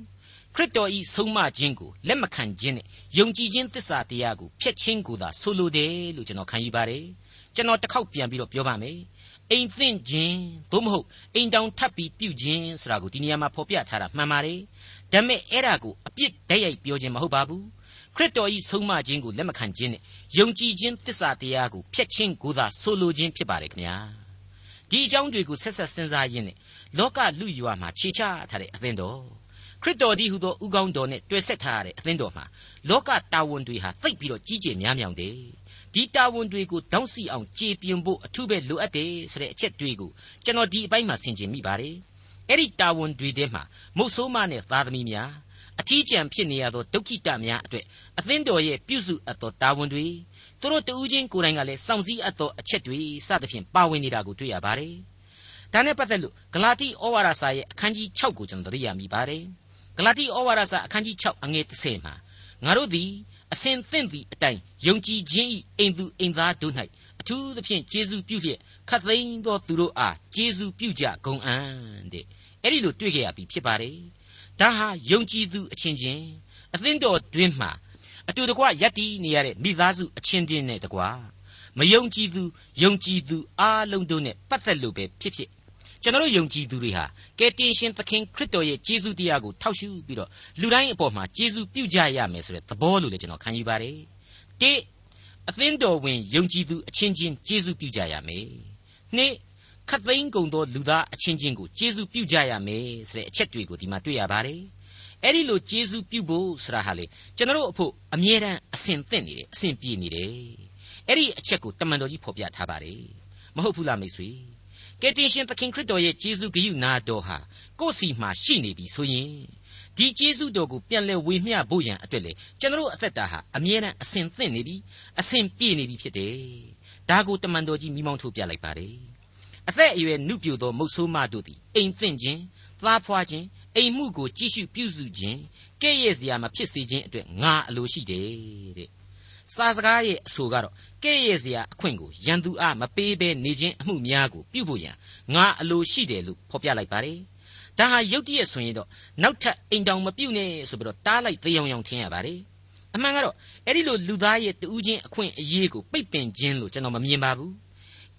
ခရစ်တော်ဤဆုံးမခြင်းကိုလက်မခံခြင်းနဲ့ယုံကြည်ခြင်းသစ္စာတရားကိုဖျက်ခြင်းကိုသာဆိုလိုတယ်လို့ကျွန်တော်ခံယူပါတယ်ကျွန်တော်တစ်ခေါက်ပြန်ပြီးတော့ပြောပါမယ်အိမ်သင့်ခြင်းသို့မဟုတ်အိမ်တောင်ထပ်ပြီးပြုခြင်းဆိုတာကိုဒီနေရာမှာဖော်ပြထားတာမှန်ပါတယ် ဒါပေမဲ့အဲ့ဒါကိုအပြစ်ဓာတ်ရိုက်ပြောခြင်းမဟုတ်ပါဘူးခရစ်တော်ဤဆုံးမခြင်းကိုလက်မခံခြင်းနဲ့ယုံကြည်ခြင်းသစ္စာတရားကိုဖျက်ခြင်းကိုသာဆိုလိုခြင်းဖြစ်ပါတယ်ခင်ဗျာဒီအကြောင်းတွေကိုဆက်ဆက်စဉ်းစားရင်းနဲ့လောကလူရွာမှာခြေချထားတဲ့အသင်းတော်ခရစ်တော်ဒီဟုသောဥကောင်းတော်နဲ့တွေ့ဆက်ထားရတဲ့အသင်းတော်မှာလောကတာဝန်တွေဟာသိပ်ပြီးတော့ကြီးကျယ်များမြောင်တယ်ဒီတာဝန်တွေကိုတောင်းစီအောင်ကြေပြွန်ဖို့အထူးပဲလိုအပ်တယ်ဆိုတဲ့အချက်တွေကိုကျွန်တော်ဒီအပိုင်းမှာဆင်ခြင်မိပါတယ် အဲ့ဒီတာဝန်တွေထဲမှာမုတ်ဆိုးမနဲ့သားသမီးများအထီးကျန်ဖြစ်နေရသောဒုက္ခိတများအတွက်အသင်းတော်ရဲ့ပြုစုအပ်သောတာဝန်တွေသူတို့တူးချင်းကိုယ်တိုင်ကလည်းစောင့်စည်းအပ်သောအချက်တွေစသဖြင့်ပါဝင်နေတာကိုတွေ့ရပါတယ်ဒါနဲ့ပတ်သက်လို့ဂလာတိဩဝါဒစာရဲ့အခန်းကြီး6ကိုကျွန်တော်သတိရမိပါတယ်ဂလာတိဩဝါဒစာအခန်းကြီး6အငယ်30မှာငါတို့သည်အစဉ်သင့်သည့်အတိုင်းယုံကြည်ခြင်း၏အိမ်သူအိမ်သားတို့၌အထူးသဖြင့်ကျေးဇူးပြုလျက်ခတ်သိမ်းသောသူတို့အားကျေးဇူးပြုကြကုန်အံ့တဲ့ အဲ့ဒီလိုတွေ့ကြရပြီဖြစ်ပါတယ်ဒါဟာယုံကြည်သူအချင်းချင်းအသင်းတော်တွင်မှအတူတကွယက်တီနေရတဲ့မိသားစုအချင်းချင်းနဲ့တကွမယုံကြည်သူယုံကြည်သူအားလုံးတို့နဲ့ပတ်သက်လို့ပဲဖြစ်ဖြစ်ကျွန်တော်ယုံကြည်သူတွေဟာကယ်တင်ရှင်သခင်ခရစ်တော်ရဲ့ကျေးဇူးတရားကိုထောက်ရှုပြီးတော့လူတိုင်းအပေါ်မှာကျေးဇူးပြုကြရမယ်ဆိုတဲ့သဘောလို့လည်းကျွန်တော်ခံယူပါတယ်။တိအသင်းတော်ဝင်ယုံကြည်သူအချင်းချင်းကျေးဇူးပြုကြရမယ်။နှစ် ခတ်သိမ်းကုန်သောလူသားအချင်းချင်းကိုကျေးဇူးပြုကြရမယ်ဆိုတဲ့အချက်တွေကိုဒီမှာတွေ့ရပါတယ်။အဲ့ဒီလိုကျေးဇူးပြုဖို့ဆိုတာဟာလေကျွန်တော်တို့အဖို့အမြဲတမ်းအစဉ်သင့်နေတယ်အစဉ်ပြေနေတယ်။အဲ့ဒီအချက်ကိုတမန်တော်ကြီးဖော်ပြထားပါတယ်။မဟုတ်ဘူးလားမိတ်ဆွေ။ကယ်တင်ရှင်သခင်ခရစ်တော်ရဲ့ကျေးဇူးဂရုနာတော်ဟာကိုယ်စီမှာရှိနေပြီဆိုရင်ဒီကျေးဇူးတော်ကိုပြန်လဲဝေမျှဖို့ရန်အတွက်လေကျွန်တော်အသက်တာဟာအမြဲတမ်းအစဉ်သင့်နေပြီအစဉ်ပြည့်နေပြီဖြစ်တယ်ဒါကိုတမန်တော်ကြီးမိမောင်းထုတ်ပြလိုက်ပါတယ် အသက်အရွယ်နုပြိုသောမုတ်ဆိုးမတို့သည်အိမ်သင့်ခြင်းသားဖွာခြင်းအိမ်မှုကိုကြည့်ရှုပြုစုခြင်းကဲ့ရဲ့စရာမဖြစ်စေခြင်းအတွက်ငါအလိုရှိတယ်တဲ့စာစကားရဲ့အဆိုကတော့ကဲ့ရဲ့စရာအခွင့်ကိုရန်သူအားမပေးဘဲနေခြင်းအမှုများကိုပြုဖို့ရန်ငါအလိုရှိတယ်လို့ဖော်ပြလိုက်ပါတယ်။ဒါဟာရုတ်တရက်ဆိုရင်တော့နောက်ထပ်အိမ်တောင်မပြုတ်နဲ့ဆိုပြီးတော့တားလိုက်သေယောင်ယောင်ထင်ရပါတယ်။အမှန်ကတော့အဲ့ဒီလိုလူသားရဲ့တူးချင်းအခွင့်အရေးကိုပိတ်ပင်ခြင်းလို့ကျွန်တော်မမြင်ပါဘူး။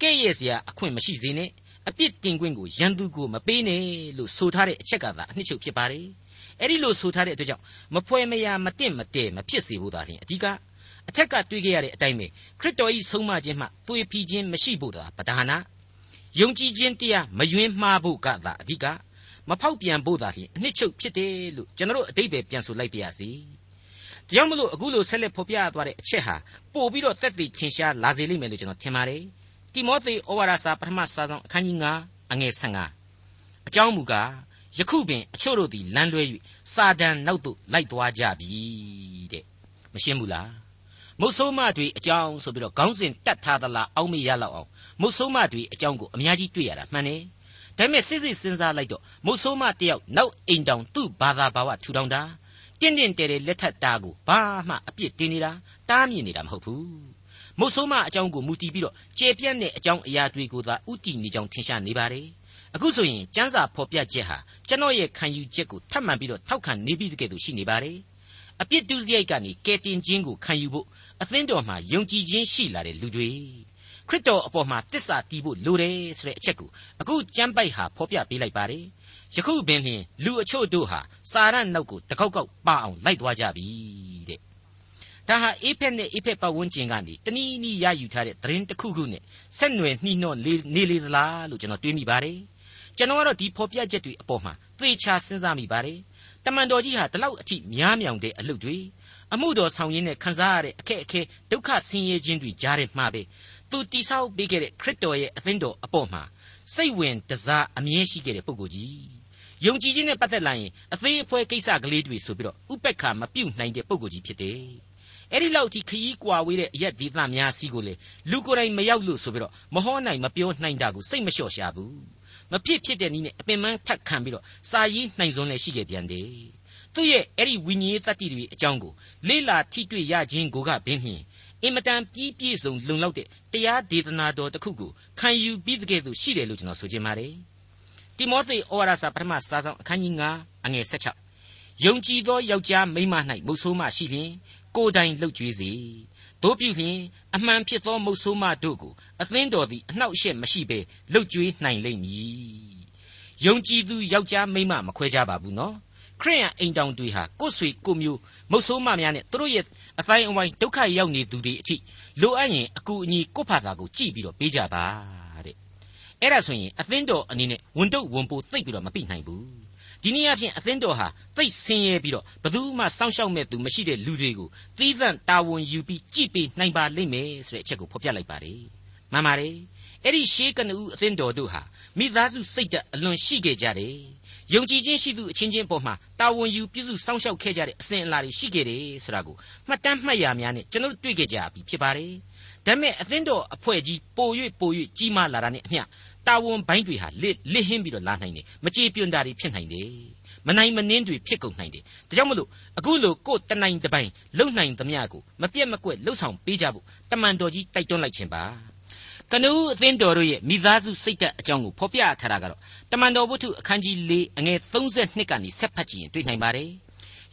ကဲ့ရဲ့စရာအခွင့်မရှိစေနဲ့အပြစ်တင်ခွင့်ကိုရန်သူကိုမပေးနဲ့လို့ဆိုထားတဲ့အချက်ကသာအနှစ်ချုပ်ဖြစ်ပါတယ်။အဲ့ဒီလိုဆိုထားတဲ့အတွက်ကြောင့်မဖွဲမရမတင့်မတဲမဖြစ်စေဖို့သာလျှင်အဓိကအထက်ကတွေ့ခဲ့ရတဲ့အတိုင်းပဲခရစ်တော်၏ဆုံးမခြင်းမှသွေဖီခြင်းမရှိဖို့သာပဓာနာယုံကြည်ခြင်းတရားမယွင်းမှားဖို့ကသာအဓိကမဖောက်ပြန်ဖို့သာလျှင်အနှစ်ချုပ်ဖြစ်တယ်လို့ကျွန်တော်အတိတ်ပဲပြန်ဆိုလိုက်ပါရစေ။ဒါကြောင့်မလို့အခုလိုဆက်လက်ဖော်ပြသွားတဲ့အချက်ဟာပို့ပြီးတော့တက်ပြီးထင်ရှားလာစေလိမ့်မယ်လို့ကျွန်တော်ထင်ပါတယ်။ တိမောသေဩဝါဒစာပထမစာဆောင်အခန်းကြီး9အငယ်15အကြောင်းမူကားယခုပင်အချို့တို့သည်လမ်းလွဲ၍စာဒန်နောက်သို့လိုက်သွားကြပြီတဲ့မရှင်းဘူးလားမုတ်ဆိုးမတွေအကြောင်းဆိုပြီးတော့ခေါင်းစဉ်တတ်ထားသလားအောက်မေ့ရလောက်အောင်မုတ်ဆိုးမတွေအကြောင်းကိုအများကြီးတွေ့ရတာမှန်တယ်ဒါပေမဲ့စစ်စစ်စဉ်းစားလိုက်တော့မုတ်ဆိုးမတယောက်နောက်အိမ်တောင်သူ့ဘာသာဘာဝထူထောင်တာတင့်တင့်တဲတဲလက်ထပ်တာကိုဘာမှအပြစ်တင်နေတာတားမြင်နေတာမဟုတ်ဘူး မုတ်ဆိုးမအကြောင်းကိုမူတည်ပြီးတော့ကျေပြန့်တဲ့အကြောင်းအရာတွေကိုသာဥတည်နေကြောင်းထင်ရှားနေပါတယ်အခုဆိုရင်ကျမ်းစာဖော်ပြချက်ဟာကျွန်တော်ရဲ့ခံယူချက်ကိုထပ်မံပြီးတော့ထောက်ခံနေပြီးတကယ်လို့ရှိနေပါတယ်အပြစ်ဒုစရိုက်ကနေကယ်တင်ခြင်းကိုခံယူဖို့အသင်းတော်မှာယုံကြည်ခြင်းရှိလာတဲ့လူတွေခရစ်တော်အပေါ်မှာတစ္ဆာတည်ဖို့လိုတယ်ဆိုတဲ့အချက်ကိုအခုကျမ်းပိုက်ဟာဖော်ပြပေးလိုက်ပါတယ်ယခုပင်လျှင်လူအချို့တို့ဟာစာရနောက်ကိုတကောက်ကောက်ပါအောင်လိုက်သွားကြပြီတဲ့ ဒါဟာအေဖက်နဲ့အေဖက်ပတ်ဝန်းကျင်ကနေတနည်းနည်းရယူထားတဲ့သတင်းတစ်ခုခုနဲ့ဆက်နွယ်နှီးနှောနေလေသလားလို့ကျွန်တော်တွေးမိပါတယ်ကျွန်တော်ကတော့ဒီဖော်ပြချက်တွေအပေါ်မှာသေချာစဉ်းစားမိပါတယ်တမန်တော်ကြီးဟာဒီလောက်အထိများမြောင်တဲ့အလုပ်တွေအမှုတော်ဆောင်ရင်းနဲ့ခံစားရတဲ့အခက်အခဲဒုက္ခဆင်းရဲခြင်းတွေကြားထဲမှာပဲသူတိဆောက်ပေးခဲ့တဲ့ခရစ်တော်ရဲ့အသင်းတော်အပေါ်မှာစိတ်ဝင်တစားအမြဲရှိခဲ့တဲ့ပုဂ္ဂိုလ်ကြီးယုံကြည်ခြင်းနဲ့ပတ်သက်လာရင်အသေးအဖွဲကိစ္စကလေးတွေဆိုပြီးတော့ဥပက္ခမပြုတ်နိုင်တဲ့ပုဂ္ဂိုလ်ကြီးဖြစ်တယ် အဲ့ဒီလောက်ထိခရီးကွာဝေးတဲ့အရက်ဒေသများစီကိုလေလူကိုယ်တိုင်မရောက်လို့ဆိုပြီးတော့မဟောနိုင်မပြောနိုင်တာကိုစိတ်မလျှော့ရှာဘူးမဖြစ်ဖြစ်တဲ့နည်းနဲ့အပင်ပန်းထက်ခံပြီးတော့စာရေးနိုင်စွန်းလည်းရှိခဲ့ပြန်တယ်သူ့ရဲ့အဲ့ဒီဝိညာဉ်တတ္တိတွေအကြောင်းကိုလေ့လာထိတွေ့ရခြင်းကိုကပင်ဖြင့်အင်မတန်ပြီးပြည့်စုံလုံလောက်တဲ့တရားဒေသနာတော်တစ်ခုကိုခံယူပြီးတဲ့ကဲ့သို့ရှိတယ်လို့ကျွန်တော်ဆိုချင်ပါတယ်တိမောသေဩဝါဒစာပထမစာဆောင်အခန်းကြီး9အငယ်16ယုံကြည်သောယောက်ျားမိန်းမ၌မုတ်ဆိုးမရှိလျင် ကိုယ်တိုင်လှုပ်ကြွေးစေတို့ပြုလျင်အမှန်ဖြစ်သောမုတ်ဆိုးမတို့ကိုအသင်းတော်သည်အနှောက်အယှက်မရှိဘဲလှုပ်ကြွေးနိုင်လိမ့်မည်ယုံကြည်သူယောက်ျားမိန်းမမခွဲကြပါဘူးနော်ခရိယန်အိမ်တောင်တွေဟာကိုယ်ဆွေကိုမျိုးမုတ်ဆိုးမများနဲ့သူတို့ရဲ့အတိုင်းအဝိုင်းဒုက္ခရောက်နေသူတွေအထိလိုအပ်ရင်အကူအညီကိုယ့်ဖာသာကိုကြည့်ပြီးတော့ပေးကြပါတဲ့အဲ့ဒါဆိုရင်အသင်းတော်အနေနဲ့ဝန်တုပ်ဝန်ပိုးသိပ်ပြီးတော့မပြနိုင်ဘူး ဒီနည်းအားဖြင့်အသင်းတော်ဟာသိပ်ဆင်းရဲပြီးတော့ဘယ်သူမှစောင့်ရှောက်မဲ့သူမရှိတဲ့လူတွေကိုသီးသန့်တာဝန်ယူပြီးကြည့်ပေးနိုင်ပါလိမ့်မယ်ဆိုတဲ့အချက်ကိုဖော်ပြလိုက်ပါတယ်မှန်ပါတယ်အဲ့ဒီရှေးကနဦးအသင်းတော်တို့ဟာမိသားစုစိတ်ဓာတ်အလွန်ရှိခဲ့ကြတယ်ယယုံကြည်ခြင်းရှိသူအချင်းချင်းပေါ်မှာတာဝန်ယူပြည့်စုံစောင့်ရှောက်ခဲ့ကြတဲ့အစဉ်အလာတွေရှိခဲ့တယ်ဆိုတာကိုမှတ်တမ်းမှတ်ရများနဲ့ကျွန်တော်တို့တွေ့ခဲ့ကြပြီဖြစ်ပါတယ်ဒါပေမဲ့အသင်းတော်အဖွဲ့ကြီးပို၍ပို၍ကြီးမားလာတာနဲ့အမျှ တာဝန်ပိုင်းတွေဟာလစ်လစ်ဟင်းပြီးတော့လာနိုင်တယ်မကြေပြွန်တာတွေဖြစ်နိုင်တယ်မနိုင်မနှင်းတွေဖြစ်ကုန်နိုင်တယ်ဒါကြောင့်မလို့အခုလိုကိုယ်တနိုင်တပိုင်လုံနိုင်သမျှကိုမပြတ်မကွက်လှုပ်ဆောင်ပေးကြဖို့တမန်တော်ကြီးတိုက်တွန်းလိုက်ခြင်းပါကနဦးအသင်းတော်တို့ရဲ့မိသားစုစိတ်ဓာတ်အကြောင်းကိုဖော်ပြထားတာကတော့တမန်တော်ဝတ္ထုအခန်းကြီး၄အငယ်32ကနေဆက်ဖတ်ကြည့်ရင်တွေ့နိုင်ပါတယ်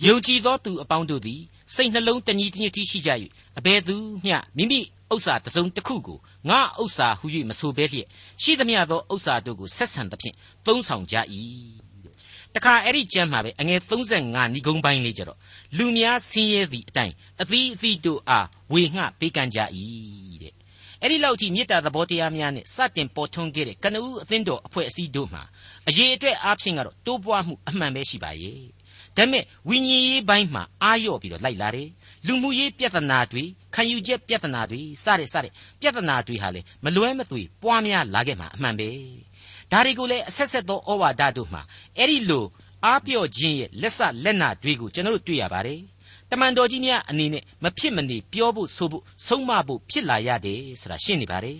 ယုံကြည်သောသူအပေါင်းတို့သည်စိတ်နှလုံးတညီတညွတ်တည်းရှိကြ၍အဘယ်သူမျှမိမိဥစ္စာတစ်စုံတစ်ခုကို ငါဥစ္စာဟု၍မဆိုဘဲလျက်ရှိသမျှသောဥစ္စာတို့ကိုဆက်ဆံသဖြင့်သုံးဆောင်ကြ၏တခါအဲ့ဒီကျမ်းမှာပဲအငယ်35ဏိဂုံးပိုင်းလေးကြတော့လူများဆင်းရဲသည့်အတိုင်းအသီးအသီးတို့အားဝေငှပေးကမ်းကြ၏တဲ့အဲ့ဒီလောက်ထိမေတ္တာသဘောတရားများနဲ့စတင်ပေါ်ထွန်းခဲ့တဲ့ကနဦးအသင်းတော်အဖွဲ့အစည်းတို့မှာအရေးအတွက်အားဖြင့်ကတော့တိုးပွားမှုအမှန်ပဲရှိပါရဲ့ဒါပေမဲ့ဝိညာဉ်ရေးပိုင်းမှာအာရော့ပြီးတော့လိုက်လာတယ်လူမှုရေးပြဿနာတွေ ခံယူချက်ပြဿနာတွေစတဲ့စတဲ့ပြဿနာတွေဟာလေမလွဲမသွေပွားများလာခဲ့မှာအမှန်ပဲဒါတွေကိုလည်းအဆက်ဆက်သောဩဝါဒတို့မှာအဲ့ဒီလိုအားပြော့ခြင်းရဲ့လက်ဆလက်နာတွေကိုကျွန်တော်တို့တွေ့ရပါတယ်တမန်တော်ကြီးများအနေနဲ့မဖြစ်မနေပြောဖို့ဆိုဖို့ဆုံးမဖို့ဖြစ်လာရတယ်ဆိုတာရှင်းနေပါတယ်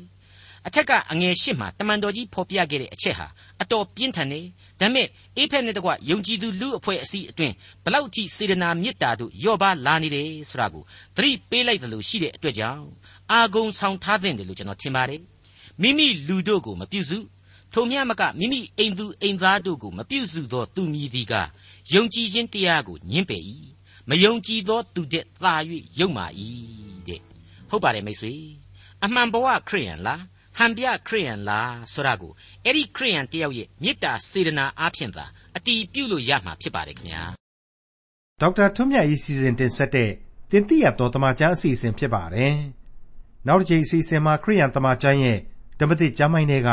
အထက်ကအငယ်ရှစ်မှာတမန်တော်ကြီးဖော်ပြခဲ့တဲ့အချက်ဟာအတော်ပြင်းထန်နေ ဒါပေမဲ့အေဖက်နဲ့တကွယုံကြည်သူလူအဖွဲ့အစည်းအတွင်းဘလောက်ထိစေတနာမေတ္တာတို့ယော့ပါလာနေတယ်ဆိုတာကိုသတိပေးလိုက်တယ်လို့ရှိတဲ့အတွက်ကြောင့်အာဂုံဆောင်ထားတဲ့တယ်လို့ကျွန်တော်ထင်ပါတယ်မိမိလူတို့ကိုမပြုစုထိုမျှမကမိမိအိမ်သူအိမ်သားတို့ကိုမပြုစုသောသူမည်သည်ကယုံကြည်ခြင်းတရားကိုညှင်းပယ်၏မယုံကြည်သောသူတဲ့သာ၍ယုံမာ၏တဲ့ဟုတ်ပါတယ်မိတ်ဆွေအမှန်ဘဝခရိယန်လား ဟန်ပြခရိယန်လားဆိုတာကိုအဲ့ဒီခရိယန်တယောက်ရဲ့မေတ္တာစေတနာအားဖြင့်သာအတီးပြုလို့ရမှာဖြစ်ပါတယ်ခင်ဗျာဒေါက်တာထွန်းမြတ်ရေးစီစဉ်တင်ဆက်တဲ့တင်ပြရတော်တမချန်းအစီအစဉ်ဖြစ်ပါတယ်နောက်တစ်ချိန်အစီအစဉ်မှာခရိယန်တမချန်းရဲ့ဓမ္မသစ်ကျမ်းပိုင်းတွေက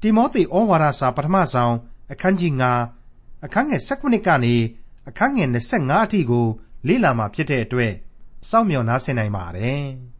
တိမောသေဩဝါဒစာပထမဆောင်အခန်းကြီး9အခန်းငယ်16ကနေအခန်းငယ်25အထိကိုလေ့လာမှာဖြစ်တဲ့အတွက်စောင့်မျှော်နားဆင်နိုင်ပါတယ်။